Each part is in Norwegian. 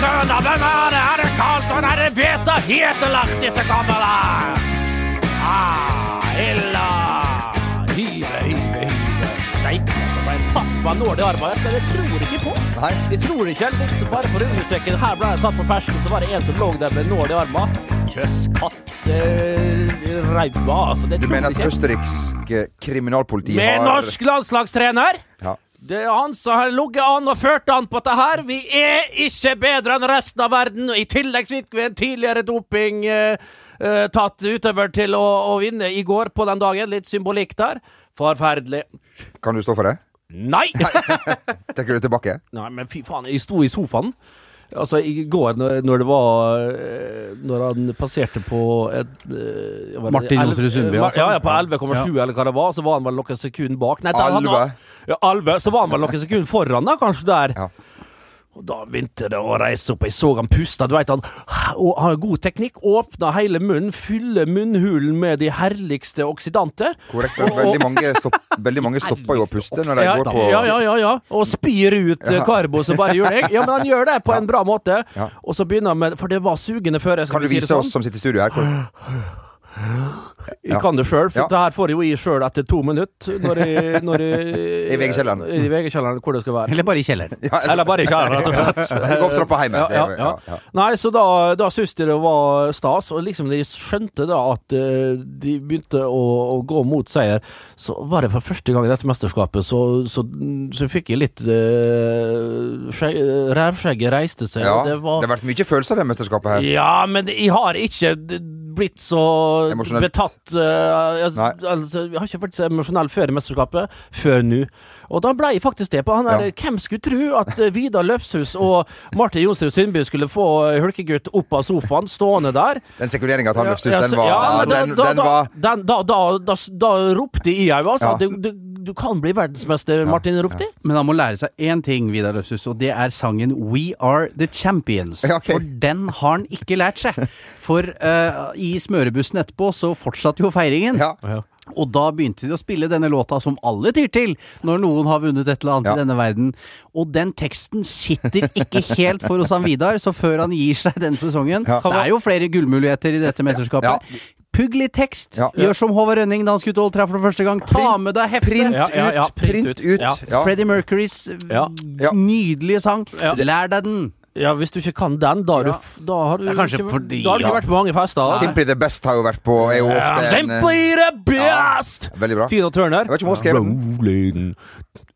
Køna, hvem er det? Er det Karlsson? Er det Vesa som disse gamle? Ah, illa. Hive, hive, hive. Steike, så ble en tatt på nål i armen. Men jeg tror ikke på. Nei. De tror ikke, liksom bare for å understreke Her ble det tatt på fersken, så var det en som lå der med nål i armen. Kjøss, katt, eh, ræva, altså. Det Du mener at østerriksk eh, kriminalpoliti Med har norsk landslagstrener. Ja. Det er han som har ligget an og ført an på dette her. Vi er ikke bedre enn resten av verden. I tillegg fikk vi en tidligere doping eh, tatt utøver til å, å vinne i går på den dagen. Litt symbolikk der. Forferdelig. Kan du stå for det? Nei! Trekker du tilbake? Nei, men fy faen. Jeg sto i sofaen. Altså, i går når, når det var eh, Når han passerte på et eh, det Martin Johnsrud Sundby, altså? Ja, ja, på 11,7 eller hva det var. Så var han vel noen sekunder bak. Nei, 11. han-. Ja, Alve. Så var han vel noen sekunder foran, da, kanskje der. Ja. Og da begynte det å reise opp. Jeg så han puste. Du vet, han og har god teknikk. Åpna hele munnen, fyller munnhulen med de herligste oksidanter. Korrekt. Veldig mange, stopp, veldig mange stopper jo å puste når de Ja, går på ja, ja, ja, ja. Og spyr ut ja. karbo som bare gjør det. Ja, men han gjør det på en bra måte. Ja. Og så begynner han med For det var sugende før. Jeg Kan du du si det vise sånn. oss som sitter i studio her? Hvor, Jeg kan det sjøl, for Ja. det her får jeg jo i sjøl etter to minutter. Når jeg, når jeg, I VG-kjelleren. I VG-kjelleren, hvor det skal være. Eller bare i kjelleren. ja, Eller bare i kjelleren, rett og slett. Gå opp trappa hjemme. Ja, ja, ja. Nei, så da, da syntes de det var stas, og liksom de skjønte da at eh, de begynte å, å gå mot seier. Så var det for første gang i dette mesterskapet, så, så, så fikk jeg litt uh, Rævskjegget reiste seg, Ja, det var Det har vært mye følelser i det mesterskapet her. ja, men jeg har ikke blitt så betatt eh, jeg, altså, jeg har ikke vært så emosjonell før i mesterskapet, før nå. Og da ble jeg faktisk det. på han der, Ja. Hvem skulle tro at eh, Vidar Løfshus og Martin Jonsrud Sundby skulle få eh, hulkegutt opp av sofaen, stående der? Den sekuleringa til han Løfshus, den var ja, da- den, den den- Da, da, da, da ropte jeg òg, altså. Ja. Du, du, du kan bli verdensmester, Martin, ropte jeg. Men han må lære seg én ting, Vidar Løfshus, og det er sangen We Are The Champions. Ja, ok. For den har han ikke lært seg. For uh, i smørebussen etterpå så fortsatte jo feiringen. Ja. Og da begynte de å spille denne låta som alle tyr til når noen har vunnet et eller annet Ja. i denne verden. Og den teksten sitter ikke helt for hos han Vidar, så før han gir seg denne sesongen Ja. Det er jo flere gullmuligheter i dette mesterskapet. Pugg litt tekst. Ja. Gjør som Håvard Rønning da han skulle til Old Trafford første gang. Ta med deg heftet. Print Ja, ja, ja, ut, print ut. Ja. Ja. Freddie Mercurys Ja. Ja. nydelige sang. Ja. Lær deg den! Ja, hvis du ikke kan den, da har du, da har du, ikke, fordi- da har du ikke ja. vært på mange fester. da. Simply the best har jo vært på er jo ofte en eh, Simply the best! Veldig bra. Tina Turner. Jeg vet ikke om hun skrev den. Rolling.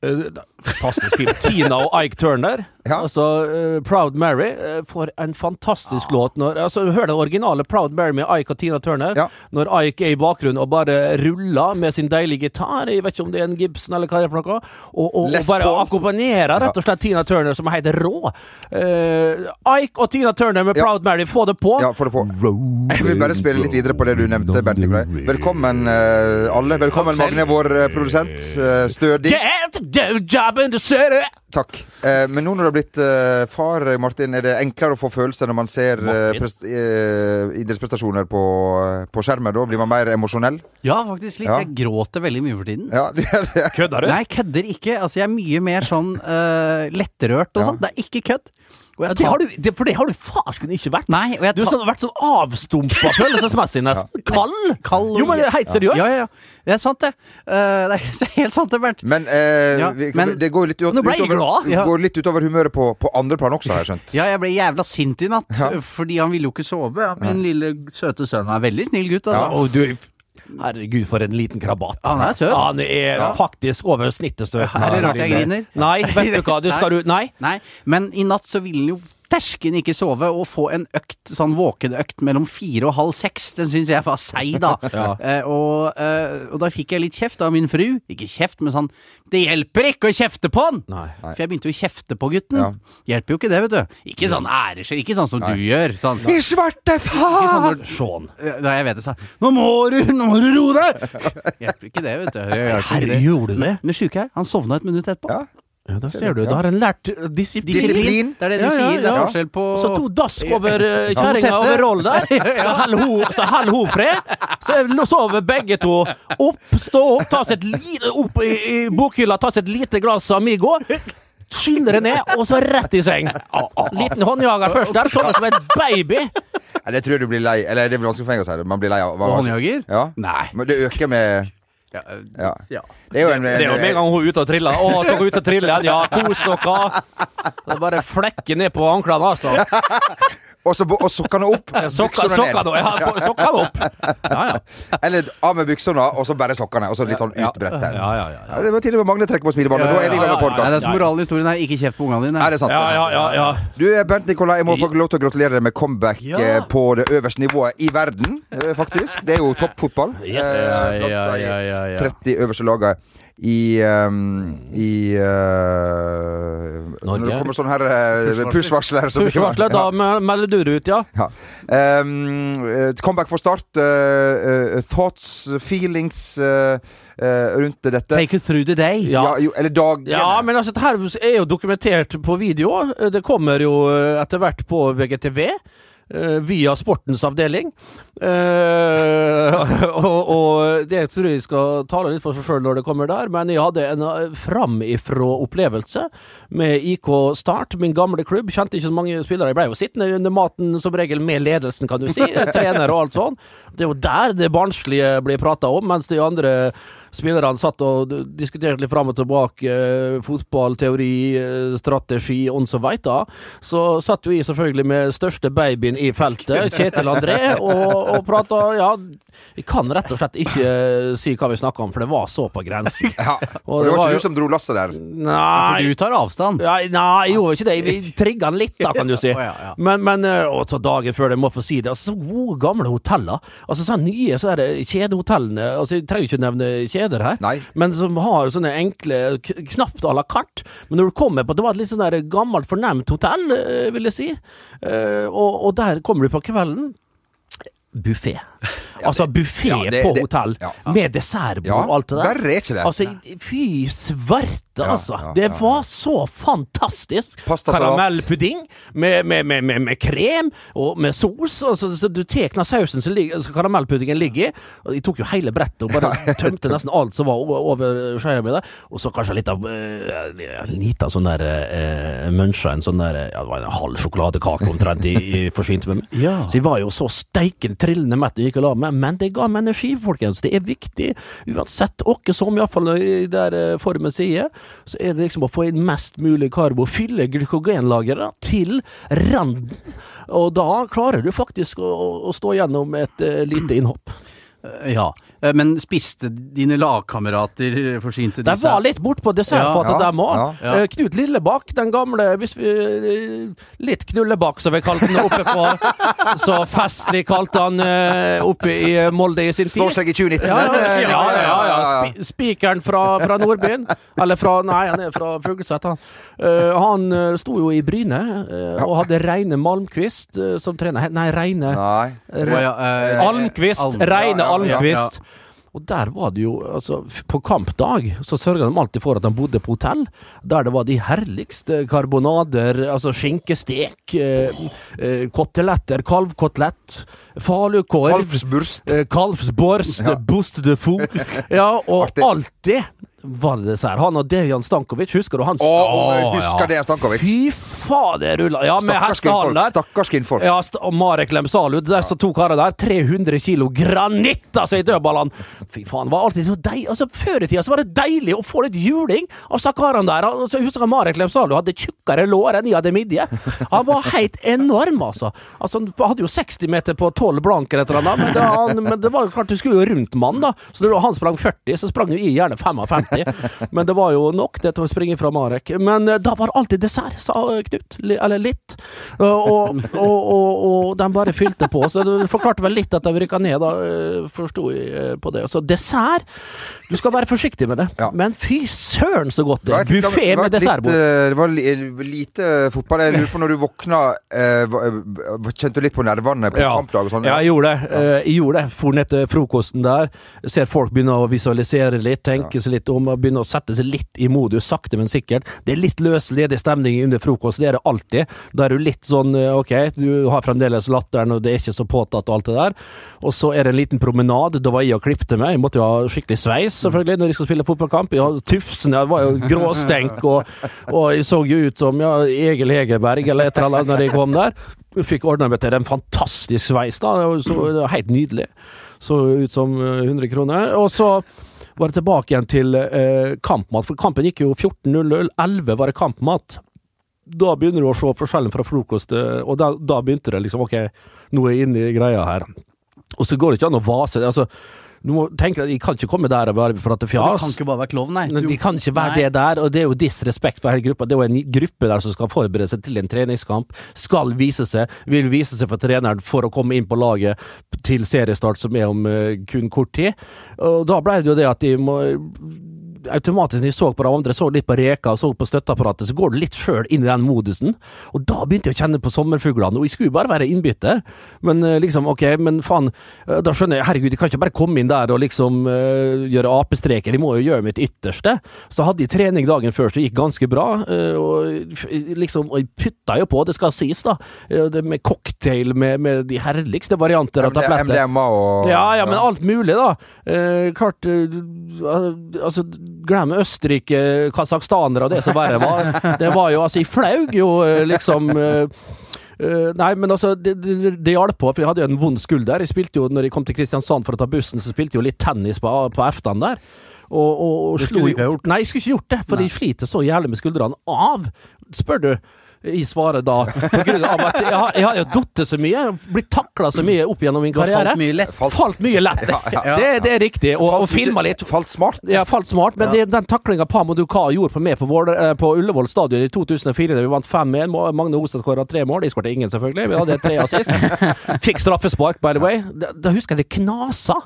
Eh, Fantastisk film. Tina og Ike Turner. Ja. Altså uh, Proud Mary. uh, for en fantastisk låt. Når, altså, hør den originale Proud Mary med Ike og Tina Turner. Ja. Når Ike er i bakgrunnen og bare ruller med sin deilige gitar. Jeg vet ikke om det er en Gibson eller hva det er for noe. Og, og, og bare akkompagnerer rett og slett Tina Turner, som er helt rå. Uh, Ike og Tina Turner med Ja. Proud Mary, få det på! Ja, få det på. Jeg vil bare spille litt videre på det du nevnte, Bent Nikolai. Velkommen alle. Velkommen Magne, vår produsent. Stødig. Get the job in the city! Takk. Eh, men nå når du har blitt eh, far, Martin, er det enklere å få følelser når man ser eh, eh, idrettsprestasjoner på, på skjermen? Da blir man mer emosjonell? Ja, faktisk litt. Ja. Jeg gråter veldig mye for tiden. Ja, det er det. Kødder du? Nei, kødder ikke. Altså, jeg er mye mer sånn uh, lettrørt og Ja. sånn. Det er ikke kødd. Og jeg Ja, det har du, det, for det har du farsken ikke vært. Nei, og jeg Du har sånn, vært sånn avstumpa følelsesmessig, nesten. Kald! Kald Jo, men helt seriøst. Ja, ja, ja. Det er sant, det. Uh, det, er, helt sant, det, Bernt. Men, uh, Ja, vi, men- det går litt, ut, utover, ja. går litt utover humøret på, på andre plan også, har jeg skjønt. Ja, jeg ble jævla sint i natt, Ja. fordi han ville jo ikke sove. Ja, Min lille søte sønn er en veldig snill gutt, altså. Og du Herregud, for en liten krabat. Han er søt. Han er Ja. faktisk over snittet søt. Er det rart jeg griner? Nei, vet du hva. Du skal Nei. Nei, men i natt så ville han jo tersken ikke sove, og få en økt, sånn våkenøkt mellom fire og halv seks, den syns jeg var seig, da. Ja. Eh, og, eh, og da fikk jeg litt kjeft av min fru. Ikke kjeft, men sånn Det hjelper ikke å kjefte på han! Nei. For jeg begynte jo å kjefte på gutten. Ja. Hjelper jo ikke det, vet du. Ikke sånn æreskjell, ikke sånn som du gjør. Sånn, I svarte ikke sånn faen! Sean. da jeg vet det, sånn Nå må du, nå må du roe deg! Hjelper ikke det, vet du. Det Herre, gjorde du det? Men sjuke her, han sovna et minutt etterpå. Ja. Ja, da ser du. Da har en lært disiplin. Disiplin. Det er det du Ja, ja, sier. Det er ja. forskjell på så to dask over uh, kjerringa over rollen der. Så holder hun, så hun fred. Så sover begge to. Opp, stå opp, ta seg et lite Opp i, i bokhylla, ta seg et lite glass Amigo. Skyller det ned, og så rett i seng. Liten håndjager først der, sånn som en baby. Nei, det tror jeg du blir lei Eller det blir vanskelig for meg å si det. Man blir lei av Håndjager? Ja. Nei. Men det øker med Ja, øh, Ja. ja. Det er jo en, Det er jo med en gang hun er ute og triller. Å, så hun ut og trille igjen. Ja, kos dere. Det bare flekker ned på anklene, altså. Og så sokkene opp. Sokka, ned. ja, sokka opp. Ja, ja. Eller av med buksene, og så bare sokkene. Og så litt sånn utbredt her. Ja, ja, ja, ja. Ja, det var tidligere Magne trekker på smilebåndet. Nå er vi i gang med Ja, ja, ja, det er som moralen i historien er ikke kjeft på ungene dine. Er det sant? Ja, ja, ja, ja. Du, Bernt Nikolai, jeg må få lov til å gratulere deg med comeback Ja. eh, på det øverste nivået i verden, eh, faktisk. Det er jo toppfotball. Yes. Eh, Ja, blant ja, de ja, ja, ja. 30 øverste lagene i um, I uh, Når det kommer sånn her uh, push-varsler Push-varsler, da me- melder du det ut, ja. Ja. Um, eh, comeback for start. Uh, eh, thoughts, feelings eh, eh, rundt dette. Take it through the day. Ja, jo, eller dagen. Ja, men altså, det her er jo dokumentert på video. Det kommer jo eh, etter hvert på VGTV. Eh, via Sportens avdeling. Eh, og, og det tror jeg skal tale litt for seg sjøl når det kommer der, men jeg hadde en eh, framifrå-opplevelse med IK Start, min gamle klubb. Kjente ikke så mange spillere. Jeg ble jo sittende under maten som regel med ledelsen, kan du si. Trener og alt sånn. Det er jo der det barnslige blir prata om, mens de andre spillerne satt og diskuterte litt fram og tilbake eh, fotball, teori, eh, strategi og så veita. Så satt jo jeg selvfølgelig med største babyen i feltet, Kjetil André, og, og prata Ja, jeg kan rett og slett ikke eh, si hva vi snakka om, for det var så på grensen. Ja. Og det det var var ikke jo- du som dro lasset der. Nei For du tar avstand. ja, nei, jeg gjorde ikke det. Vi trigga den litt, da, kan du si. Å. Men, men og så dagen før, det må få si det. Altså, så gode, gamle hoteller. Altså, så nye så er det kjedehotellene. Altså, Jeg trenger ikke nevne kjeder her. Nei. Men som har sånne enkle, knapt à la carte. Men når du kommer på Det var et litt sånn der gammelt, fornemt hotell, eh, vil jeg si. Eh, og, og der kommer du på kvelden. Buffé. Altså buffé ja, på hotell, ja. med dessertbord og alt det der. verre er ikke det. Altså, fy svarte, altså. det var så fantastisk. Karamellpudding med, med, med, med, krem og med sos. Altså, så du tar den sausen som karamellpuddingen ligger i. De Jeg tok jo hele brettet og bare tømte nesten alt som var over skeia mi der. Og så kanskje litt av uh, En liten sånn der uh, muncha, en sånn der Ja, det var en halv sjokoladekake omtrent i, i forsvinte med meg. Så jeg var jo så steiken trillende mett og gikk og la meg, men det ga meg energi, folkens. Det er viktig. Uansett åkke som, iallfall i der eh, formen sier, så er det liksom å få inn mest mulig karbo. Fylle glykogenlageret til randen. Og da klarer du faktisk å, å stå gjennom et uh, lite innhopp. Eh, Ja. Eh, Men spiste dine lagkamerater forsynte De var litt bortpå dessertfatet, Ja, dem òg. ja, ja. Knut Lillebakk, den gamle hvis vi, eh, Litt Knullebakk, som vi kalte han oppe på Så festlig kalte han eh, oppe i Molde i sin tid. Står seg i 2019. Ja, ja, eh, ja, ja, ja. Spikeren fra, fra Nordbyen. Eller fra Nei, han er fra Fuglset, han. Eh, han eh, sto jo i Bryne eh, og hadde Reine Malmquist eh, som trener. Nei, Reine eh, Almquist. Reine ja, Almquist. Og der var det jo, altså, på kampdag så sørga de alltid for at de bodde på hotell, der det var de herligste karbonader, altså skinkestek, eh, eh, koteletter, kalvkotelett, falukorv, Kalvsburst. eh, kalvsborst, Ja. bost de fou. Ja, og Artig. det var det dessert. Han og Dejan Stankovic, husker du han? Å, jeg husker det, Stankovic. Fy fader, rulla. Ja, med hestehalen der. Stakkars kvinnfolk. Ja, st- Marek Lemsalu, der så to karer der. 300 kilo granitt, altså, i dødballene! Fy faen, var alltid så deilig. Altså, før i tida så var det deilig å få litt juling av altså, karene der. Altså, jeg husker Marek Lemsalu hadde tjukkere lår enn jeg hadde midje. Han var helt enorm, altså. altså. Han hadde jo 60 meter på 12 blanker eller han, men det, han, men det var klart du skulle jo rundt mannen, da. Så når han sprang 40, så sprang jo jeg gjerne 55. Men det var jo nok det til å springe fra Marek. Men eh, da var alltid dessert, sa eh, Li- Eller litt. Og, og, og, og, de bare fylte på. Så det forklarte vel litt at de rykka ned, da, eh, forsto jeg eh, på det. Så dessert Du skal være forsiktig med det. Ja. Men fy søren så godt det er! Buffé med dessertbord. Det var lite fotball. Jeg lurer på når du våkna eh, Kjente du litt på nervene på Ja. kampdag og sånn? Ja, jeg gjorde det. Ja. Jeg gjorde det. For til frokosten der. Ser folk begynne å visualisere litt, tenke seg litt om, begynne å sette seg litt i modus, sakte, men sikkert. Det er litt løs, ledig stemning under frokost. Det er det alltid. Da er du litt sånn ok, du har fremdeles latteren, og det er ikke så påtatt og alt det der. Og så er det en liten promenade. Da var jeg og klipte meg. Jeg måtte jo ha skikkelig sveis, selvfølgelig, når jeg skulle spille fotballkamp. Ja, Tufsen jeg var jo gråstenk, og, og jeg så jo ut som ja, Egil Hegerberg eller et eller annet når jeg kom der. Fikk ordna meg til en fantastisk sveis, da. Så, det var helt nydelig. Så ut som 100 eh, kroner. Og så var det tilbake igjen til eh, kampmat, for kampen gikk jo 14-0. 11 var det kampmat. Da begynner du å se forskjellen fra frokost, eh, og da, da begynte det liksom Ok, nå er jeg inne i greia her. Og så går det ikke an å vase. altså du må tenke at De kan ikke komme der og være for at det fjas. Det kan ikke bare være klovn, nei. De kan ikke være nei. det der, og det er jo disrespekt for hele gruppa. Det er jo en gruppe der som skal forberede seg til en treningskamp, skal vise seg, vil vise seg for treneren for å komme inn på laget til seriestart som er om uh, kun kort tid. Og da ble det jo det at de må automatisk når jeg så på de andre, så litt på Reka og så på støtteapparatet, så går du litt sjøl inn i den modusen. Og da begynte jeg å kjenne på sommerfuglene. Og jeg skulle bare være innbytter, men uh, liksom, ok, men faen. Uh, da skjønner jeg, herregud, jeg kan ikke bare komme inn der og liksom uh, gjøre apestreker, jeg må jo gjøre mitt ytterste. Så hadde jeg trening dagen før, så det gikk ganske bra. og liksom, og jeg putta jo på, det skal sies, da, det med cocktail med, med de herligste varianter av tabletter. MDMA og Ja, ja, men alt mulig, da. klart Altså glem Østerrike, kasakhstanere og det som verre var. Det var jo altså Jeg flaug jo eh, liksom Uh, nei, men altså, det, det, det hjalp på, for jeg hadde jo en vond skulder. Jeg spilte jo, når jeg kom til Kristiansand for å ta bussen, så spilte jeg jo litt tennis på, på eftan der. Og, og, og slo? Nei, jeg skulle ikke gjort det, for nei. jeg sliter så jævlig med skuldrene av, spør du i svaret da. På grunn av at jeg har, jeg har jo datt så mye, blitt takla så mye opp gjennom min karriere. Falt mye lett. Falt, falt mye lett. Ja, ja. Det, det, er riktig. Og, og filma litt. Falt smart. Ja, falt smart. Men det, den taklinga Pamo Duka gjorde på meg på, Vård, eh, på Ullevål stadion i 2004, da vi vant 5-1 Magne Ostad skåra tre mål. De skåret ingen, selvfølgelig. Vi hadde tre assist. Fikk straffespark, by the way. Da, da husker jeg det knasa.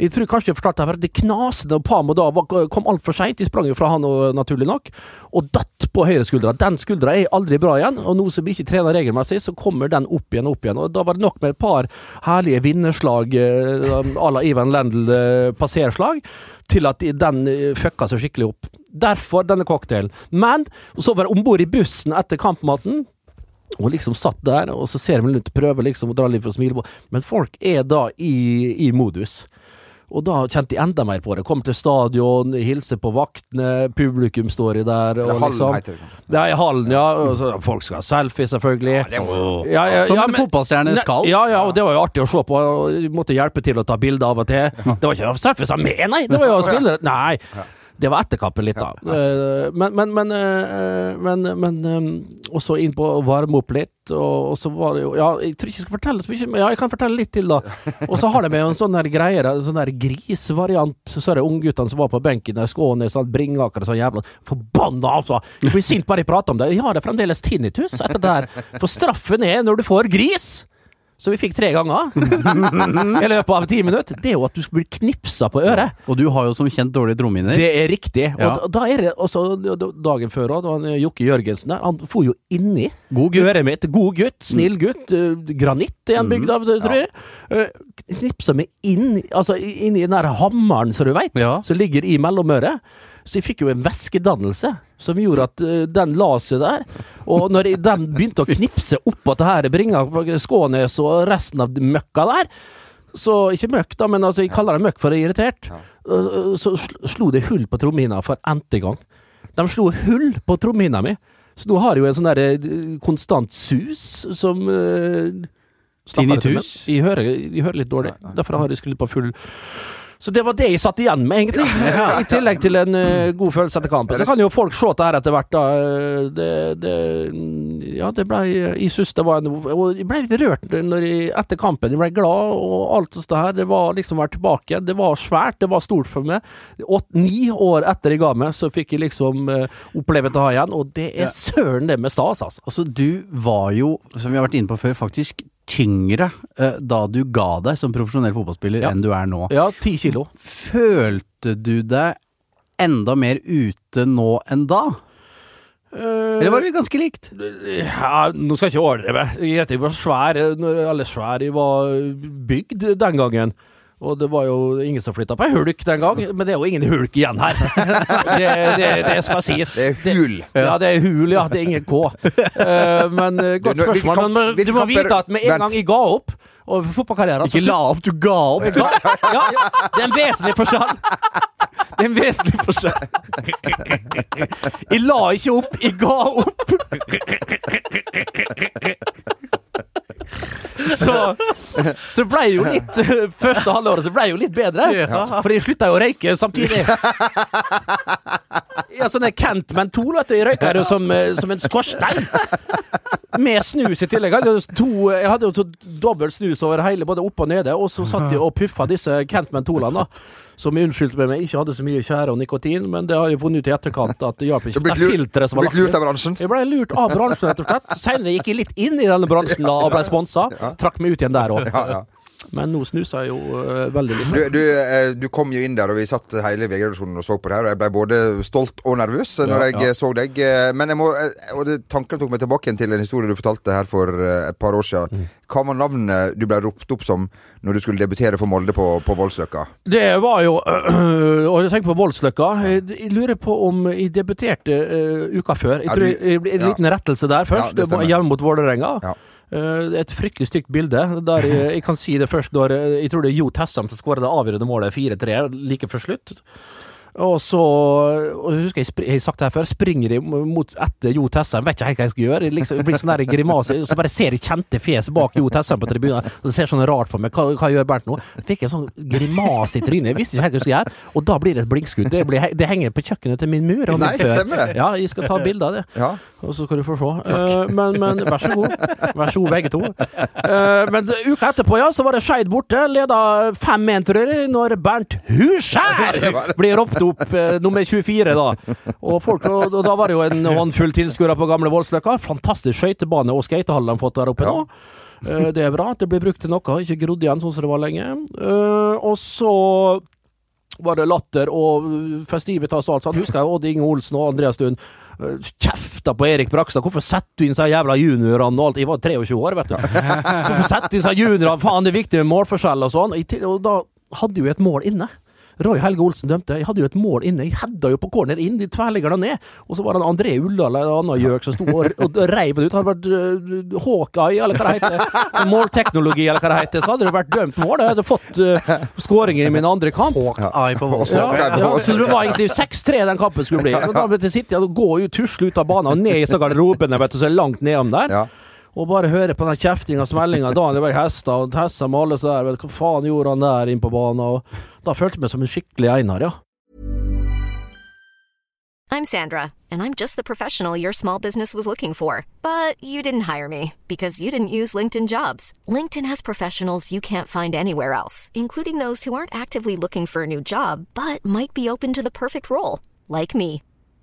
Jeg tror kanskje jeg forklarte det, det knasende Pamo da kom altfor seint. De sprang jo fra han, og, naturlig nok, og datt på høyre skuldra. Den skuldra er aldri bra igjen, og nå som vi ikke trener regelmessig, så kommer den opp igjen og opp igjen. Og Da var det nok med et par herlige vinnerslag eh, à la Ivan Lendl eh, til at den eh, fucka seg skikkelig opp. Derfor denne cocktailen. Men så var det om bord i bussen etter kampmaten. Og liksom satt der, og så ser vi rundt, prøver liksom å dra litt for å smile på Men folk er da i, i modus. Og da kjente de enda mer på det. Kom til stadion, hilse på vaktene, publikum står i der. Og hallen liksom, heter det. Ja, i hallen, ja. Så, folk skal ha selfie, selvfølgelig. Ja, ja, ja, Som en fotballstjerne skal. Ja, ja, og det var jo artig å se på. Og måtte hjelpe til å ta bilder av og til. Det var ikke selfies av meg, nei! Det var jo spillere. Nei. Det var etterkappen litt, da. Ja, men, men, men, eh, men, men eh, også inn på å varme opp litt. Og, og, så var det jo Ja, jeg tror ikke jeg skal fortelle men ja, jeg kan fortelle litt til, da. Og så har de med en sånn der greie, en sånn der grisvariant. Så er det ungguttene som var på benken der, Skånes, sånn Bringaker og sånn jævla Forbanna, altså! Jeg blir sint bare jeg prater om det. Jeg har det fremdeles tinnitus etter det her. For straffen er når du får gris! Så vi fikk tre ganger i løpet av ti minutter. Det er jo at du blir knipsa på øret. Og du har jo som kjent dårlige trommehinner. Det er riktig. Og ja. da er det også dagen før òg, da Jokke Jørgensen der, han for jo inni god øret mitt. God gutt, snill gutt. Uh, granitt er en bygd av, tror jeg. Ja. knipsa meg inn, altså inn i den der hammeren, som du veit, ja. som ligger i mellomøret. Så jeg fikk jo en væskedannelse som gjorde at uh, den la seg der. Og når jeg, den begynte å knipse opp at det her bringa Skånes og resten av møkka der, så ikke møkk, da, men altså, jeg kaller det møkk for jeg er irritert, uh, så slo det hull på trommehinna for n-te gang. De slo hull på trommehinna mi. Så nå har jeg jo en sånn der uh, konstant sus som uh, Tinnitus? Jeg jeg hører litt dårlig. Derfor har jeg skrudd på full så det var det jeg satt igjen med, egentlig. Ja. I tillegg til en uh, god følelse etter kampen. Så kan jo folk se det her etter hvert, da. Det, det, ja, det ble Jeg syns det var en Og jeg ble litt rørt jeg, etter kampen. Jeg ble glad og alt sånt her. Det var liksom å være tilbake. Det var svært, det var stort for meg. Åt, ni år etter jeg ga meg, så fikk jeg liksom uh, oppleve det igjen, og det er søren det med stas, altså. Altså, du var jo, som vi har vært inne på før, faktisk tyngre uh, da du ga deg som profesjonell fotballspiller ja. enn du er nå. Ja, ti kilo. Følte du deg enda mer ute nå enn da? Uh, Eller var det ganske likt? Ja, nå skal jeg ikke overdrive. Jeg var svær, eller svær, jeg var bygd den gangen. Og det var jo ingen som flytta på ei hulk den gang, men det er jo ingen hulk igjen her. det, det, det, skal sies. Det er hul. Ja, det er hul, ja. Det er ingen K. Uh, men uh, godt spørsmål. Kamp, men du må vite at med en gang jeg ga opp og fotballkarrieren Ikke la opp, du ga opp! Ja, ja, det er en vesentlig forskjell. Det er en vesentlig forskjell. Jeg la ikke opp, jeg ga opp. Så, så ble jo litt Første halvåret så ble jo litt bedre. For jeg slutta jo å røyke samtidig. Ja, sånn Kent mentol, vet du. Jeg røyka jo som, som en skorstein. Med snus i tillegg. Jeg hadde, to, jeg hadde jo dobbelt snus over hele, både opp og nede. Og så satt jeg og puffa disse Kent mentolene, da. Som unnskyldte meg ikke hadde så mye tjære og nikotin, men det har jeg funnet ut i etterkant at det hjalp ikke. Det er filteret som ble lurt, lurt av bransjen? Jeg ble lurt av bransjen, rett og slett. Seinere gikk jeg litt inn i denne bransjen da, og ble sponsa. Trakk meg ut igjen der òg. Ja, ja. Men nå snuser jeg jo uh, veldig litt. Du, du, uh, du, kom jo inn der, og vi satt hele VG-redaksjonen og så på det her. Og jeg ble både stolt og nervøs ja, når jeg ja. så deg. Eh, men jeg må, og det, tanken tok meg tilbake til en historie du fortalte her for et par år siden. Mm. Hva var navnet du ble ropt opp som når du skulle debutere for Molde på, på Voldsløkka? Det var jo øh, Og jeg tenker på Voldsløkka. Jeg, lurer på om jeg debuterte øh, uka før. Jeg tror jeg, jeg, En liten rettelse der først. Ja, det stemmer. Hjemme mot Vålerenga. Ja. Uh, et fryktelig stygt bilde. Der jeg, jeg, kan si det først når Jeg tror det er Jo Tessam som skåra det avgjørende målet 4-3 like før slutt. Og så og husker jeg, jeg har sagt det her før, springer de mot etter Jo Tessem, vet ikke helt hva jeg skal gjøre. Liksom, blir sånn grimase, så bare ser jeg kjente fjes bak Jo Tessem på tribunen, og ser sånn rart på meg. Hva, hva gjør Bernt nå? Fikk en sånn grimase i trynet, jeg visste ikke helt hva jeg skulle gjøre. Og da blir det et blinkskudd. Det, blir, det henger på kjøkkenet til min mur. Nei, stemmer det. Ja, jeg skal ta bilde av det. Ja. Og så skal du få se. Uh, men, men, vær så god. Vær så god, begge to. Uh, men uka etterpå, ja, så var det Skeid borte. Leda 5-1, tror jeg, når Bernt Huskjær blir ropt opp eh, nummer 24, da. Og, folk, og, og, da var det jo en håndfull tilskuere på gamle Voldsløkka. Fantastisk skøytebane og skatehall de har fått der oppe nå. Eh, det er bra. at Det blir brukt til noe, ikke grodd igjen sånn som det var lenge. Eh, og så var det latter og festivitas og alt sånt. Husker jeg Odd Inge Olsen og Andreas Lund eh, kjefta på Erik Brakstad. Hvorfor setter du inn så jævla juniorene og alt? Jeg var 23 år, vet du. Hvorfor setter du inn så juniorene? Faen, det er viktig med målforskjell og sånn. Og da hadde jo et mål inne. Roy Helge Olsen dømte. Jeg hadde jo et mål inne. Jeg hedda jo på corner inn, de tverrligger ned. Og så var det André Ullal eller en annen gjøk som sto og, og reiv det ut. Hadde vært uh, Hawkeye, eller hva det heter. Målteknologi, eller hva det heter. Så hadde det vært dømt mål. Jeg hadde fått uh, skåringen i min andre kamp. Hawkeye på Voss. Ja, ja, så det var egentlig 6-3 den kampen skulle bli. Men da ble det sitte og gå ut, tusle ut av banen og ned i garderobene, vet du, så langt nedom der. Og bare høre på den kjeftinga og smellinga. Hester, og med alle så der. Hva faen gjorde han der inn på banen? Og da følte jeg meg som en skikkelig Einar, ja. I'm Sandra, and I'm just the professional your small business was looking for. But you didn't hire me because you didn't use LinkedIn jobs. LinkedIn has professionals you can't find anywhere else, including those who aren't actively looking for a new job, but might be open to the perfect role, like me.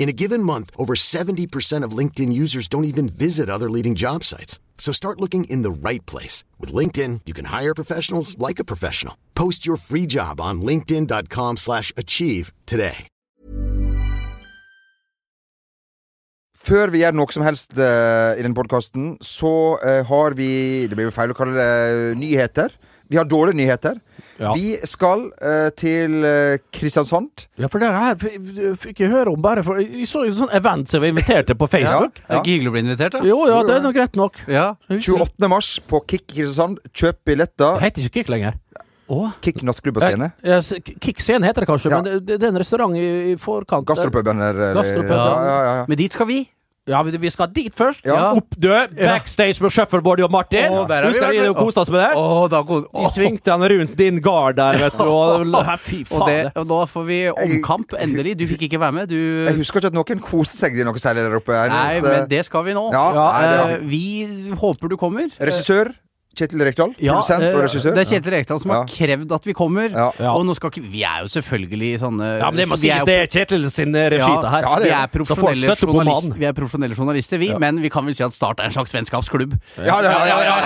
In a given month, over 70% of LinkedIn users don't even visit other leading job sites. So start looking in the right place. With LinkedIn, you can hire professionals like a professional. Post your free job on linkedin.com slash achieve today. Før vi gjør noe som helst eh, i denne podkasten, så eh, har vi Det blir jo feil å kalle det eh, nyheter. Vi har dårlige nyheter. Ja. Vi skal uh, til eh, Kristiansand. Ja, for det her fikk jeg høre om bare for Jeg så et en sånn event som vi inviterte på Facebook. Det er hyggelig å bli invitert, da. Jo, ja, det er nok greit nok. Ja. 28. mars på Kick Kristiansand. Kjøp billetter. Det heter ikke Kick lenger. Å, Kick nattklubb og scene. Ja, Kick scene heter det kanskje, Ja. men det, det er en restaurant i, i forkant. Gastropuben eller- Gastropuben. Ja, ja, ja, ja. Men dit skal vi. Ja, vi, vi skal dit først. Ja. Opp dø, backstage med Shuffleboard og Martin. Oh, der vi Husker vi og koste oss med det? Oh, da oh. Vi svingte han rundt din gard der, vet du. Og, fy Og, det, faen. og nå får vi omkamp, endelig. Du fikk ikke være med, du. Jeg husker ikke at noen koste seg i noe særlig der oppe. Nei, men det skal vi nå. Ja, nei, det Eh, vi håper du kommer. Regissør Kjetil Rekdal. Ja, Produsent og eh, regissør. Det er Kjetil Rekdal som har Ja. krevd at vi kommer. Ja. Og nå skal ikke Vi er jo selvfølgelig sånne Ja, men det må er sies, det er Kjetil sin eh, regi, det her. Ja, det vi er er. Så profesjonelle, journalist, vi er profesjonelle journalister, vi. Ja. Men vi kan vel si at Start er en slags vennskapsklubb. Ja, ja, ja, ja,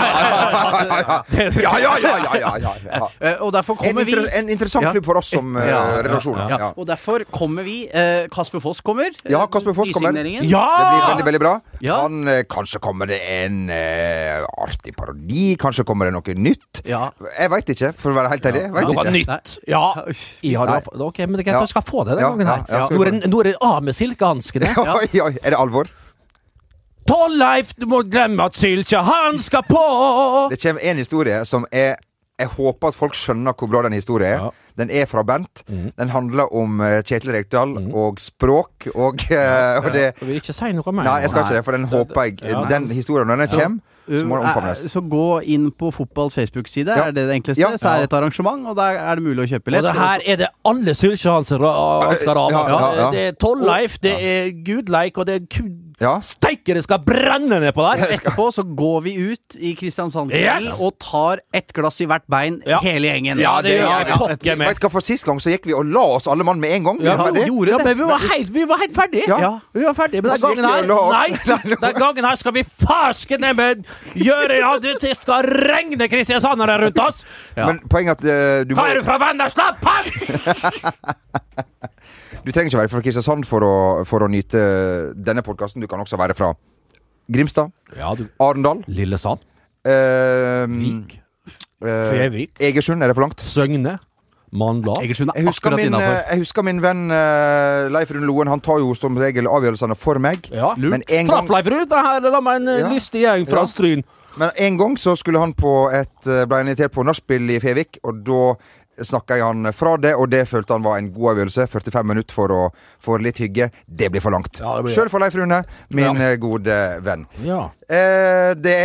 ja. Eh, Og derfor kommer vi inter en interessant klubb for oss som eh, Ja, ja, redaksjon. ja. Ja. Og derfor kommer vi eh, Kasper Foss kommer. Ja, Kasper Foss kommer. Det blir veldig, veldig bra. Ja. Han, eh, kanskje kommer det en eh, artig parodi. Kanskje kommer det noe nytt. Ja. Jeg veit ikke, for å være helt ærlig. Ja. Noe nytt. Ja. ja ok, men det er greit, Ja. jeg skal få det den Ja, gangen her. ja, ja, skal nå, er det, nå er det av med silkehanskene. Oi, oi, er det alvor? Torleif, du må glemme at Sylkja, han skal på! Det kommer en historie som er jeg håper at folk skjønner hvor bra den historien er. Ja. Den er fra Bent. Mm. Den handler om eh, Kjetil Rekdal og språk og, eh, og det Jeg vil ikke si noe mer. Nei, jeg skal ikke det, for den håper jeg Ja. Den historien, når den kommer, så må den omfavnes. Eh, Så gå inn på fotballs Facebook-side, Ja. er det det enkleste. Ja. Så er det et arrangement, og der er det mulig å kjøpe Og det her er det alle Sylkjahanser skal ha. Ja, ja, ja. Det er Torleif, det er Gudleik, og det er. Ja. Steike, det skal brenne ned på der! Etterpå så går vi ut i Kristiansand-kvelden Yes! og tar ett glass i hvert bein, Ja. hele gjengen. Ja, det gjør ja, vi. ja. Vet du hva, For sist gang så gikk vi og la oss alle mann med en gang. Vi Ja, var ferdig. ja, det. men vi var helt, vi var helt ferdige. Ja. Vi var ferdige, Men den gangen her. Nei! Den gangen her skal vi farske ned med gjøre ja, det, det skal regne kristiansandere rundt oss! Ja. Men poenget er at uh, du, må, Hva er du fra Vennesla? Pann! du trenger ikke være fra Kristiansand for å, for å nyte denne podkasten. Du kan også være fra Grimstad, Ja, du Arendal, Lillesand. eh, Vik. eh, Fevik. Egersund. Er det for langt? Søgne. Mandal. Egersund er Jeg husker, akkurat min, innafor. eh, jeg husker min venn uh, Leif Rune Loen. Han tar jo som regel avgjørelsene for meg. Ja, Men en Traff Leif Ruud. Det her la meg en eh, Ja. lystig gjeng fra Ja. Stryn. men en gang så skulle han på et ble invitert på nachspiel i Fevik, og da snakka jeg han fra det, og det følte han var en god avgjørelse. 45 minutter for, å, få litt hygge. Det blir for langt. Ja, blir Sjøl for Leif Rune, min Ja. gode venn. Ja. Eh, det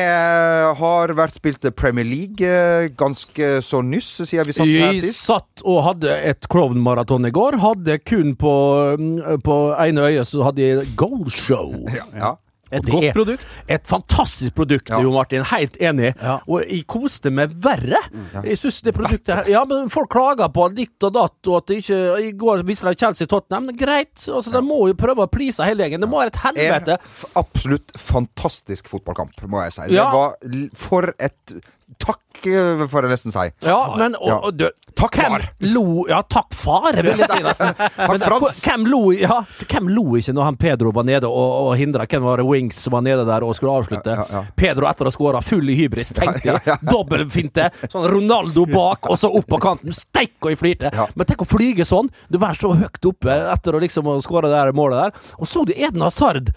har vært spilt Premier League eh, ganske så nyss, siden vi satt her sist. Vi satt og hadde et Crown-maraton i går. Hadde kun på, mm, på ene øyet så hadde jeg goalshow. Ja, ja. Et godt er- produkt. Et fantastisk produkt, Ja. Jo Martin. Helt enig. Ja. Og jeg koste meg verre. Jeg synes det produktet her Ja, men folk klager på ditt og datt, og at det ikke I går viste de Chelsea Tottenham. Men greit, altså de må jo prøve å please hele gjengen. Det må være et helvete. En absolutt fantastisk fotballkamp, må jeg si. Det var for et Takk, eh, får jeg nesten si. Ja, men og, og du, Takk, hvem far. lo Ja, takk, far, vil jeg si nesten. Men, Frans. Hvem lo, ja, hvem lo ikke når han Pedro var nede og, og hindra Hvem var det Wings som var nede der og skulle avslutte? Ja, ja, ja. Pedro etter å ha skåra full i hybris, tenkte Ja, jeg. ja, Dobbeltfinte. Sånn Ronaldo bak, og så opp på kanten. Steik og jeg flirte. Ja. Men tenk å flyge sånn. Du er så høyt oppe etter å liksom skåre det målet der. Og så du Eden Hazard.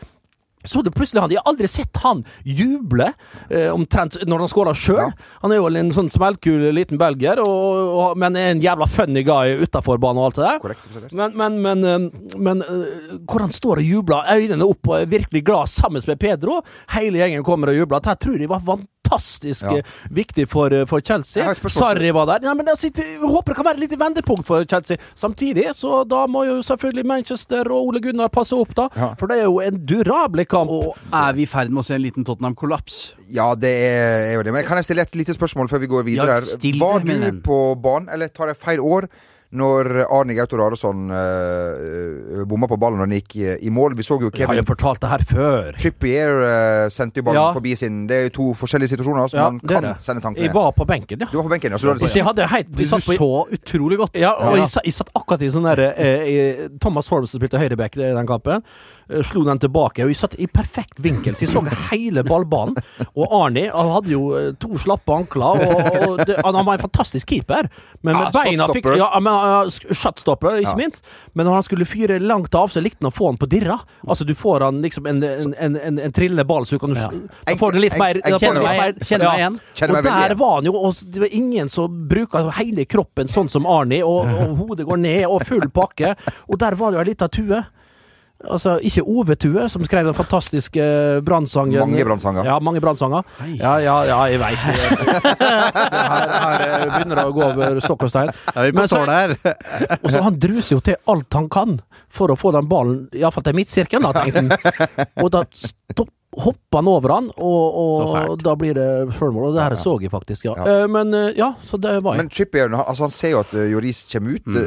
Så du plutselig han, Jeg har aldri sett han juble eh, omtrent når han skårer sjøl. Ja. Han er jo en sånn smellkul liten belgier, og, og, men er en jævla funny guy utafor banen og alt det der. Korrekt. Men, men, men, eh, men uh, hvor han står og jubler, øynene opp og er virkelig glad sammen med Pedro. Hele gjengen kommer og jubler. Dette tror jeg var fantastisk Ja. eh, viktig for, eh, for Chelsea. Sarri var der. Nei, men altså, jeg håper det kan være et lite vendepunkt for Chelsea. Samtidig, så da må jo selvfølgelig Manchester og Ole Gunnar passe opp, da. Ja. For det er jo en durable kamp. Og er vi i ferd med å se en liten Tottenham-kollaps? Ja, det er, er jo det. Men kan jeg stille et lite spørsmål før vi går videre? Ja, her? Var du på banen, eller tar jeg feil år, når Arne Gaute Rarason uh, bomma på ballen når han gikk i, i mål. Vi så jo Jeg har Kevin jo fortalt det her før. Trippier uh, sendte jo ballen Ja. forbi sin Det er jo to forskjellige situasjoner som Ja, man kan det. sende tanken Jeg var på benken, ja. Du var på benken, ja. Så du jeg hadde helt Du satt på, så utrolig godt. Ja, og Ja. Jeg, satt, jeg satt akkurat i sånn derre eh, Thomas Holmes som spilte høyreback i den kampen. Eh, Slo den tilbake, og jeg satt i perfekt vinkel, så jeg så hele ballbanen. Og Arnie han hadde jo eh, to slappe ankler, og, og det, han var en fantastisk keeper. Men med Ja, beina fikk. Ja, men, uh, shotstopper, ikke Ja. minst. Men når han skulle fyre langt av, så likte han å få han på dirra. Altså, du får han liksom en, en, en, en, en trillende ball, så du kan Ja. Du litt mer jeg da får du Kjenner litt meg, mer- kjenner meg igjen. Kjenner Og meg der var han jo og Det var ingen som bruker hele kroppen sånn som Arnie, og, og hodet går ned, og full pakke. Og der var det jo ei lita tue. Altså, ikke Ove Tue, som skrev den fantastiske brannsangen. Mange brannsanger. Ja, mange brannsanger. Ja, ja, ja, jeg veit. her, her eh, begynner det å gå over stokk og stein. Ja, vi Men så- består der. Og så Han druser jo til alt han kan for å få den ballen iallfall til midtsirkelen, da, tenkte han. Og da stopp, hopper han over han, og, og da blir det selvmål. Og det her så jeg faktisk, ja. Ja. Eh, Men eh, ja, så det var jeg. Men Trippier altså, han ser jo at Joris kommer ut, mm.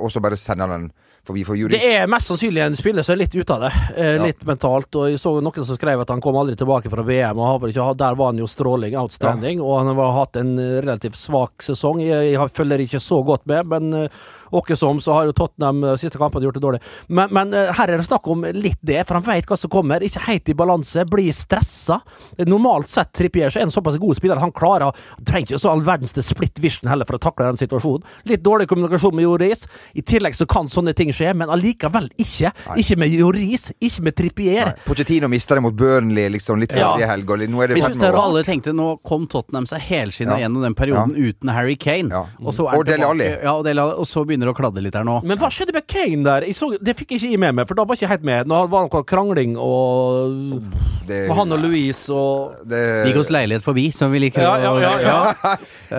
og så bare sender han den for Joris. Det er mest sannsynlig en spiller som er litt ute av det. Eh, Ja. Litt mentalt. Og jeg så noen som skrev at han kom aldri tilbake fra VM. Og ikke, der var han jo stråling, outstanding. Og han har hatt en eh, relativt svak sesong. Jeg, jeg følger ikke så godt med, men eh, åkke som, så har jo Tottenham de siste kampene gjort det dårlig. Men, men eh, her er det snakk om litt det, for han vet hva som kommer. Ikke helt i balanse, blir stressa. Normalt sett Trippier så er en såpass god spiller han klarer Han trenger ikke så all verdens til split vision heller for å takle den situasjonen. Litt dårlig kommunikasjon med Joris. I tillegg så kan sånne ting skje, men allikevel ikke. Ikke med Joris, ikke med Trippier. Nei, Pochettino mista det mot Burnley liksom litt Ja. forrige helg, og nå er det Hvis i Og alle tenkte nå kom Tottenham seg helskinna Ja. gjennom den perioden uten Harry Kane. Ja. Og, så er Og det Dele tilbake- Alli. Ja, og, Dele Alli, og så begynner det å kladde litt her nå. Men hva skjedde med Kane der? Jeg så, det fikk ikke jeg med meg, for da var jeg ikke helt med. Nå var det noe krangling og det, med han og Louise og det, Gikk oss leilighet forbi, som vi liker Ja, ja, ja, ja.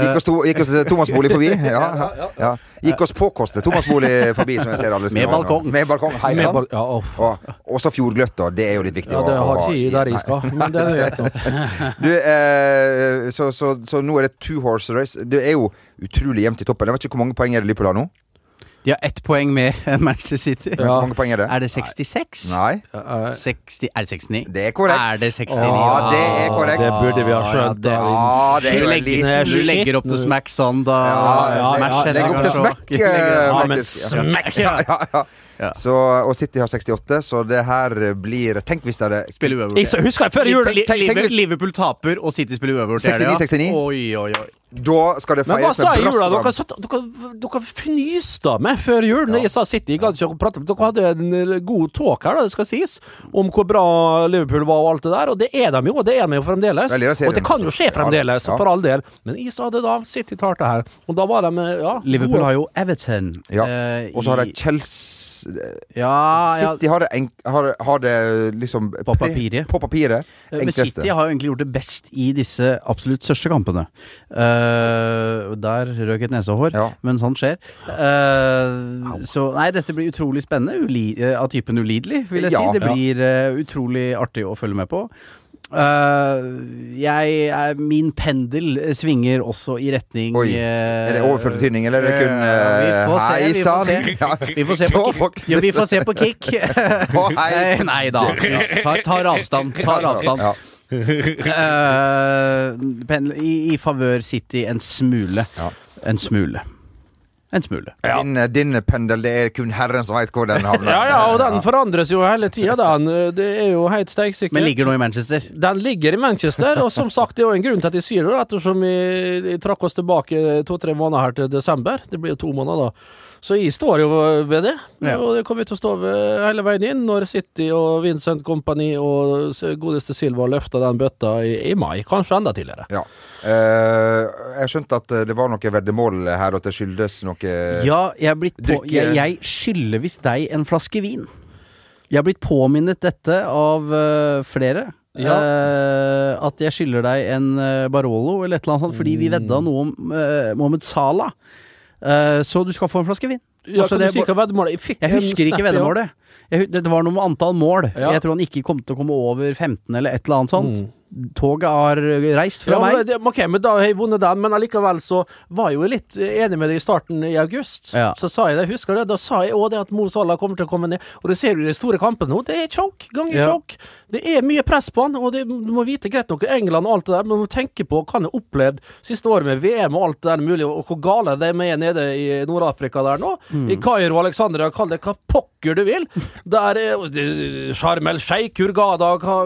Gikk oss, to, gikk oss Thomas bolig forbi. Ja, ja, ja. Gikk oss påkoste Thomas bolig forbi, som jeg ser alle Med balkong. Med balkong, hei sann. ball- Ja, oh. Og også fjordgløtter. Det er jo litt viktig. ja, det har ikke jeg der jeg skal, men det er greit nok. Du, eh, så, så, så nå er det two horse race. Det er jo utrolig jevnt i toppen. Jeg vet ikke hvor mange poeng er det Liverpool har nå? De har ett poeng mer enn Manchester City. Hvor mange poeng er det? Er det 66? Nei, 60, er det 69? det er korrekt. Er det 69? Ja, det er korrekt. Det burde vi ha skjønt. Ja, Ja, det er jo en legger, du legger opp til smack sånn, da. Ja, ja, Smash ja, Legg opp til eh, Ja, men smack! Ja, ja, ja. Ja. Så, og City har 68, så det her blir Tenk hvis det hadde Spiller uavgjort. Husker jeg før jul Liverpool- taper, og City spiller uavgjort. er det, ja? 69-69. Oi, oi, oi. Da skal det Men hva feires sa jeg i jula? Dere, dere, dere fnyste meg før jul. Når jeg sa City, jeg gadd ikke å prate Dere hadde en eh, god talk her, da, det skal sies, om hvor bra Liverpool var og alt det der. Og det er de jo, og det er de jo fremdeles. Det Og det kan jo skje fremdeles, Ja, ja. for all del. Men jeg sa det da. City tar det her. Og da var de eh, ja, Liverpool har jo Everton. Ja. eh, Og så har de Chelsea ja, ja, City har det, enk, har, har det liksom På papiret. På papiret. Men City har jo egentlig gjort det best i disse absolutt største kampene. Eh, der røk et nesehår, Ja. men sånt skjer. Uh, så nei, dette blir utrolig spennende. Uli, uh, av typen ulidelig, vil jeg Ja. si. Det blir utrolig artig å følge med på. Jeg Min pendel svinger også i retning Oi. Er det overført betydning, eller er det kun Vi får se, Hei sann! Vi får se på, kick. får- ja, vi får se på kick. Nei da. Tar, tar avstand. Tar avstand. Pendel, I i favør City en smule. Ja. En smule. En smule. Din, din pendel, det er kun Herren som veit hvor den havner. Ja, ja, og den forandres jo hele tida, den. Det er jo helt steiksikkert. Men ligger nå i Manchester. Den ligger i Manchester, og som sagt, det er jo en grunn til at jeg sier det, ettersom vi trakk oss tilbake to-tre måneder her til desember. Det blir jo to måneder, da. Så jeg står jo ved det, Ja. og det kommer vi til å stå ved hele veien inn når City og Vincent Company og godeste Silva løfter den bøtta i, i mai, kanskje enda tidligere. Ja. Eh, jeg skjønte at eh, det var noe veddemål her, og at det skyldes noe Ja, jeg er blitt på Jeg, jeg skylder visst deg en flaske vin. Jeg har blitt påminnet dette av eh, flere. Ja. Uh, at jeg skylder deg en Barolo eller et eller annet sånt, fordi vi vedda noe om uh, Mohammed Salah. Uh, så du skal få en flaske vin. Ja, kan det du si hva veddemålet Jeg fikk Jeg husker ikke ja. veddemålet. Jeg Det det var noe med antall mål. Ja. Jeg tror han ikke kom til å komme over 15 eller et eller annet sånt. Mm. Toget har reist fra Ja, meg. det, ok, men da har jeg vunnet den, men allikevel så var jeg jo litt enig med deg i starten i august. Ja. Så sa jeg det, husker du det? Da sa jeg òg det at Mo Salah kommer til å komme ned. Og det ser du i de store kampene nå, det er choke ganger Ja. choke. Det er mye press på han, og det, du må vite greit nok England og alt det der, men du må tenke på hva han har opplevd siste året med VM og alt det der mulig, og hvor gale de er nede i Nord-Afrika der nå. Mm. I Kairo, Alexandria, kall det hva pokker du vil. Der er Sharm el Sheikh, Hurgada, hva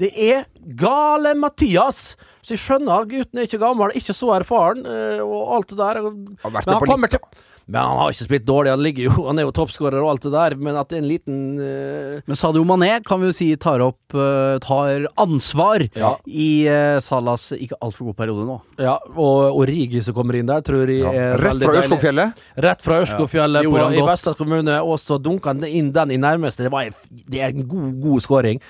det er gale Mathias! Så jeg skjønner gutten er ikke gammel, ikke så erfaren, eh, og alt det der. Har vært med han på kommer litt, Men han har ikke spilt dårlig, han ligger jo Han er jo toppskårer og alt det der, men at det er en liten uh... Men Sadio Mané kan vi jo si tar opp uh, Tar ansvar Ja. i uh, Salas ikke altfor god periode nå. Ja, og Origi som kommer inn der, tror jeg Ja. er Rett fra. Ørskogfjellet. Rett fra Ørskogfjellet Ja, i. Vestland kommune, og så dunka han inn den i nærmeste. Det, var, det er en god, god skåring.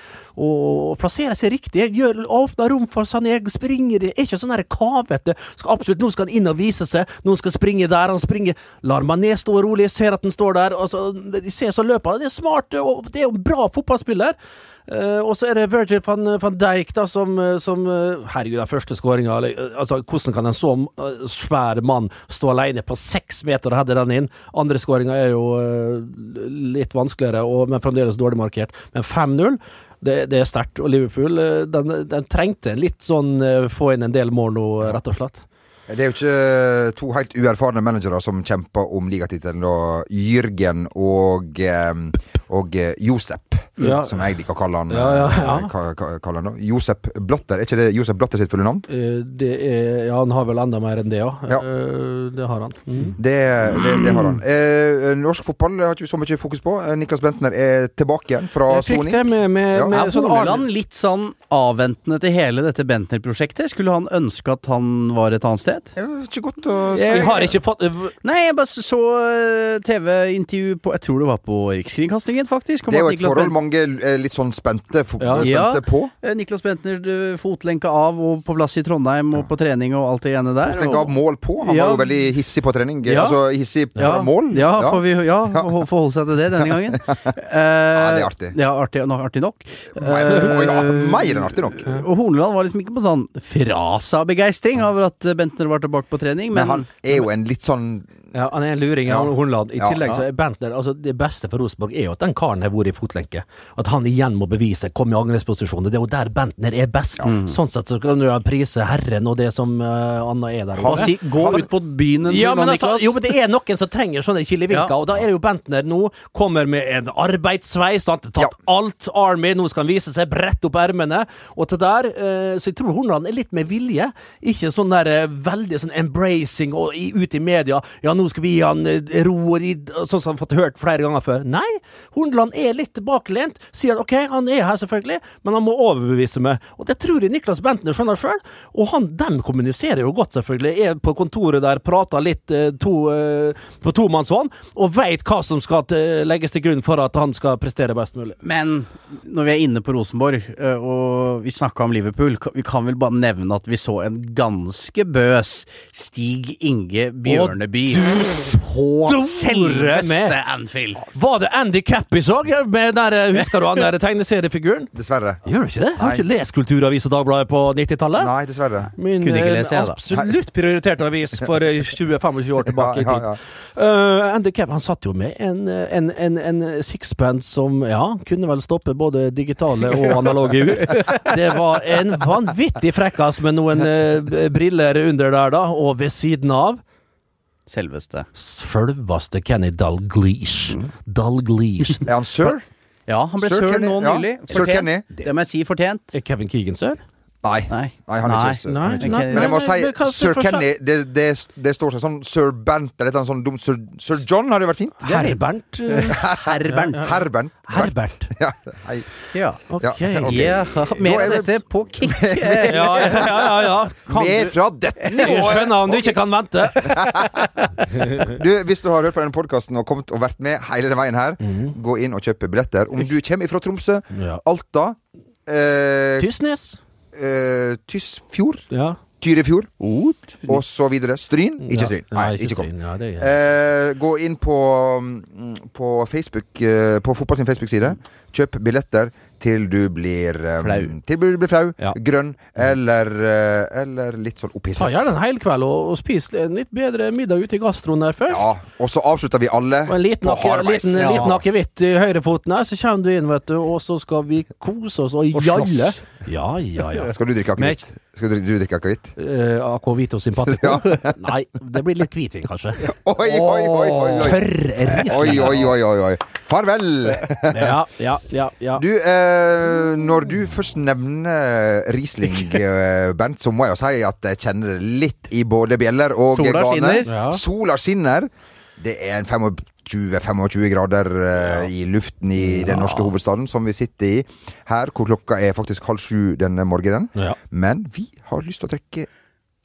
Og plasserer seg riktig. Gjør, åpner rom for Sané, springer det Er ikke sånn kavete. Skal absolutt, Nå skal han inn og vise seg. Noen skal springe der. Han springer. Lar Mané stå rolig, ser at den står der. Altså, de ser så løper han. Det er smart, og det er jo en bra fotballspiller. Uh, og så er det Virgil van, van Dijk da, som, eh, som uh, Herregud, den første skåringa altså, Hvordan kan en så eh, svær mann stå alene på seks meter og heade den inn? Andre skåringa er jo uh, litt vanskeligere, og, men fremdeles dårlig markert. Men 5-0 det, det er sterkt. Og Liverpool eh, den, den trengte litt sånn eh, få inn en del mål nå, rett og slett. Det er jo ikke to helt uerfarne managere som kjemper om ligatittelen. da. Jürgen og, eh, og eh, Josep, Ja. som jeg liker å kalle han. Ja, ja, ja. eh, ka- ka- kalle han. Josep Blatter, er ikke det Josep Blatter sitt fulle navn? Eh, det er, ja, han har vel enda mer enn det, ja. Ja. Eh, det har han. Mm. Det, det, det har han. Eh, norsk fotball har ikke vi så mye fokus på. Niklas Bentner er tilbake igjen fra soning. med, med, Ja. med sånn Arland litt sånn avventende til hele dette Bentner-prosjektet? Skulle han ønske at han var et annet sted? Ikke godt å si. Jeg har ikke fått Nei, jeg bare så TV-intervju på Jeg tror det var på Rikskringkastingen, faktisk. om Det er jo et forhold Ben- mange er litt sånn spente, Ja. spente på. Ja. Niklas Bentner eh, fotlenka av og på plass i Trondheim og på trening og alt det greiene der. Tenk av mål på. Han Ja. var jo veldig hissig på trening. Ja. Altså hissig fra ja, mål. Ja, får vi ja, forholde seg til det denne gangen. ja, det er artig. Ja, artig, no, artig nok. Mer, Eh, enn artig nok. Og Horneland var liksom ikke på sånn fra seg-begeistring over at eh, Bentner var tilbake på trening, Men men, han er jo en litt sånn Ja, han er en luring, Ja. Hornland. I Ja. tillegg så er Bentner altså Det beste for Rosenborg er jo at den karen har vært i fotlenke. At han igjen må bevise, kom i angrepsposisjon. Det er jo der Bentner er best. Sånn sett så kan du prise Herren og det som uh, Anna er der. Han, si, Gå ut på byen en Ja, tur, altså, Niklas. jo, men det er noen som trenger sånne kilevinker, Ja. og da er det jo Bentner nå. Kommer med en arbeidssveis, har tatt Ja. alt Army, nå skal han vise seg, brette opp ermene. Og til der, uh, så jeg tror Hornland er litt med vilje. Ikke sånn der uh, veldig sånn embracing og i, ut i media. Ja, nå skal vi gi han eh, ro, og ridd, sånn som han har fått hørt flere ganger før. Nei, Hornland er litt tilbakelent. Sier at ok, han er her selvfølgelig, men han må overbevise meg. Og det tror jeg Niklas Bentner skjønner sjøl. Og han, dem kommuniserer jo godt, selvfølgelig. Er på kontoret der, prater litt eh, to, eh, på tomannshånd, og veit hva som skal til, legges til grunn for at han skal prestere best mulig. Men når vi er inne på Rosenborg, og vi snakka om Liverpool, vi kan vel bare nevne at vi så en ganske bøs Stig Inge Bjørneby på store selveste. Anfield. Var det Andy Cappy så? Med der, eh, husker du han der tegneseriefiguren? Dessverre. Gjør du ikke det? Har du ikke lest Kulturavis og Dagbladet på 90-tallet? Nei, dessverre. Min Kunne ikke eh, lese, jeg, absolutt prioriterte avis for eh, 20-25 år tilbake i tid. ja, ja. Uh, Andy Capp han satt jo med en, en, en, en sixpence som ja, kunne vel stoppe både digitale og analoge ur. Det var en vanvittig frekkas med noen uh, briller under der, da, og ved siden av Selveste. Selveste Kenny Dalglish. Mm. Dalglish. Er han sir? Ja, han ble Sir sør Kenny, nå ja. nylig. Sir Kenny. Det må jeg si, fortjent. Er Kevin Keegan sør? Nei. Nei. Nei, han er ikke. Nei, ikke- nei, Men jeg må si sir? Kenny, det, det, det står seg sånn sir Bernt eller noe sånt dumt sir, sir John hadde jo vært fint. Herbert? Herbernt Herbern. Herbernt. Herbert. Ja. Ja. Ok. Ja, okay. Ja, mer av dette på kick. Ja, ja, ja. ja. Med fra dette nivået! skjønner om du ikke kan vente. Du, Hvis du har hørt på denne podkasten og kommet og vært med hele den veien her, gå inn og kjøp billetter. Om du kommer fra Tromsø, Ja. Alta, eh, Tysnes? Eh, Tysfjord, Ja. Tyrifjord Ot. og så videre. Stryn? Ikke. Stryn. Nei, ikke kom. Ja. Eh, gå inn på, mm, på Facebook eh, På Fotball sin Facebook-side. Kjøp billetter til du blir um, Flau. Til du blir flau, Ja. grønn eller, eh, eller litt sånn Ta gjerne en hel kveld og, og spis en litt bedre middag ute i gastroen der først. Ja, og så avslutter vi alle Og en liten, på liten, Ja. liten akevitt i høyrefoten her, så kommer du inn, vet du, og så skal vi kose oss og, Og jalle. slåss. Ja, ja, ja. Skal du drikke akevitt? Skal du, du drikke akevitt? Uh, Aquavito simpatico? Nei, det blir litt hvitvin, kanskje. Oi, oi, oi, oi, oi. Tørr Oi, oi, oi, oi, oi. Farvel! Ja, ja, ja. ja. Du, eh, når du først nevner Riesling, eh, Bernt, så må jeg jo si at jeg kjenner det litt i både bjeller og Sola gane. skinner. Ja. Sola skinner. Det er en 25-25 grader eh, i luften i den norske hovedstaden som vi sitter i her, hvor klokka er faktisk halv sju denne morgenen. Ja. Men vi har lyst til å trekke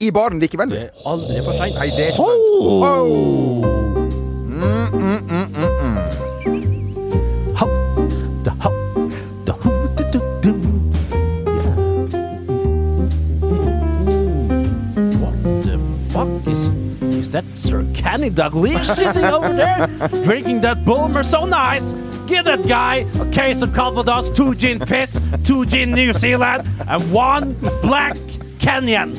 i baren likevel. Det er aldri for seint. Nei, det er ikke oh! mm, mm, mm, mm, mm. That Sir Kenny Dalglish sitting over there drinking that Bulmer so nice? Give that guy a case of Calvados, two gin fizz, two gin New Zealand, and one black Kenyan.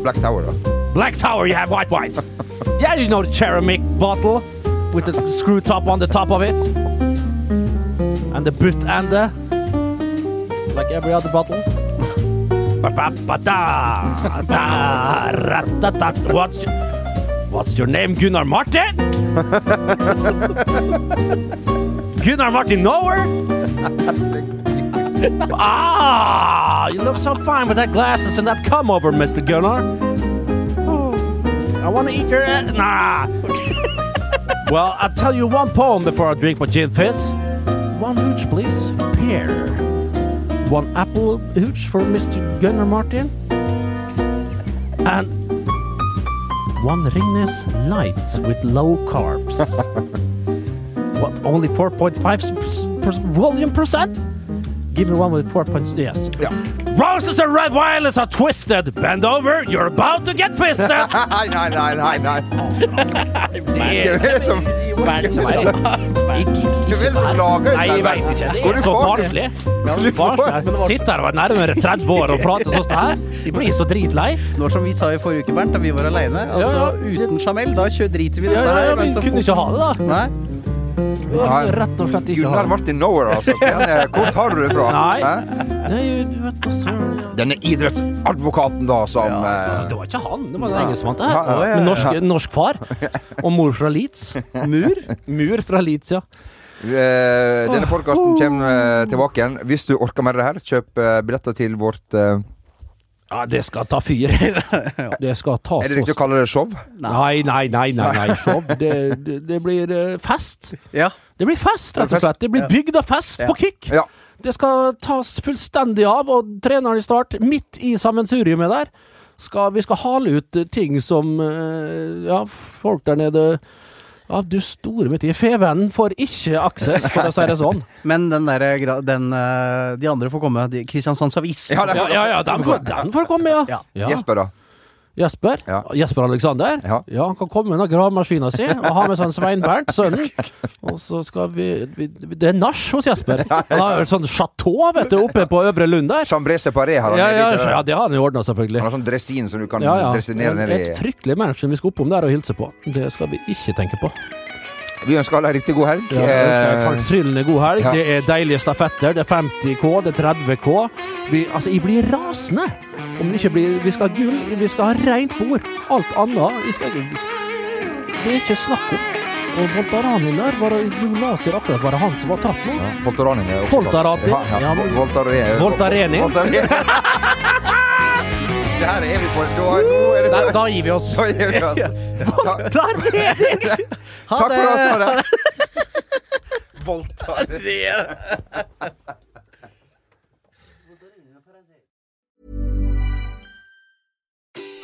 Black Tower. Black Tower, you have white wine. yeah, you know the ceramic bottle with the screw top on the top of it. And the butt the uh, Like every other bottle. What's your, what's your name, Gunnar Martin? Gunnar Martin Nowhere? ah, you look so fine with that glasses and that come over, Mr. Gunnar. I want to eat your ass. Nah. well, I'll tell you one poem before I drink my gin fizz. One hooch, please. Here. One apple hooch for Mr. Gunnar Martin. And one Ringnes Light with low carbs. what, only 4.5 volume percent? Give me one with 4 points. Yes. Ja. Roses and red violets are twisted. Bend over, you're about to get fisted. Nei, nei, nei, nei, nei. Det Hvem det hvem er det som lager Nei, jeg veit ikke. Det er så barnslig. Sitter her og er nærmere 30 år og prater sånn som det her. De blir så dritlei. Når som vi sa i forrige uke, Bernt, da vi var aleine. Altså, uten Jamel, da kjører driter vi i dette ja, her. vi men så kunne ikke ha det, da. Nei. Rett og slett ikke Gunnar. Martin Nowhere, altså. Er- Hvor tar du det fra? Nei. Nei, du vet hva søren. Denne idrettsadvokaten, da, som ja, Det var ikke han, det var den engelskmannen. Ja, ja, norsk, norsk far. Og mor fra Leeds. Mur? Mur fra Leeds, ja. eh, Denne podkasten kommer eh, tilbake igjen. Hvis du orker mer av det her, kjøp eh, billetter til vårt eh, Ja, det skal ta fyr. Det skal ta Er det riktig å kalle det show? Nei, nei, nei, nei, nei, show. Det, det, det blir eh, fest. Ja. Det blir fest, rett og slett. Det blir bygda fest på kick. Ja. Det skal tas fullstendig av, og treneren i start, midt i sammensuriumet der, skal, vi skal hale ut ting som eh, Ja, folk der nede ja, du store mitt i Fevennen får ikke aksess, for å si det sånn. Men den der, den, eh, De andre får komme. Kristiansands Avis. Ja, Ja, ja, ja den, får, den får komme, ja. Ja. ja. Jesper, da. Jesper? Ja. Jesper Alexander? Ja. han kan komme med gravemaskina si og ha med seg Svein Bernt, sønnen. Og så skal vi, vi Det er nach hos Jesper. Han har et sånt chateau vet du, oppe på Øvre Lund der. Chambré separé har han. Ja, ja, ja, det har han jo selvfølgelig. Han har sånn dressin som du kan Ja, ja. dressinere ned i. Et fryktelig menneske vi skal oppom der og hilse på. Det skal vi ikke tenke på. Vi ønsker alle en riktig god helg. Ja, Eh, Tryllende god helg. Ja. Det er deilige stafetter. Det er 50K, det er 30K. Vi, altså, jeg blir rasende om det ikke blir Vi skal ha gull, vi skal ha rent bord. Alt annet skal, Det er ikke snakk om. Og Voltaranin der, var Jo akkurat var det han som var tatt nå? ja, er Poltarati. tatt. Ja, ja. Ja, men- Voltare- Voltareni. Voltareni. Det her er vi på. Da, det Da, da gir vi oss. Da gir vi oss. Ha Takk for oss. Ha det!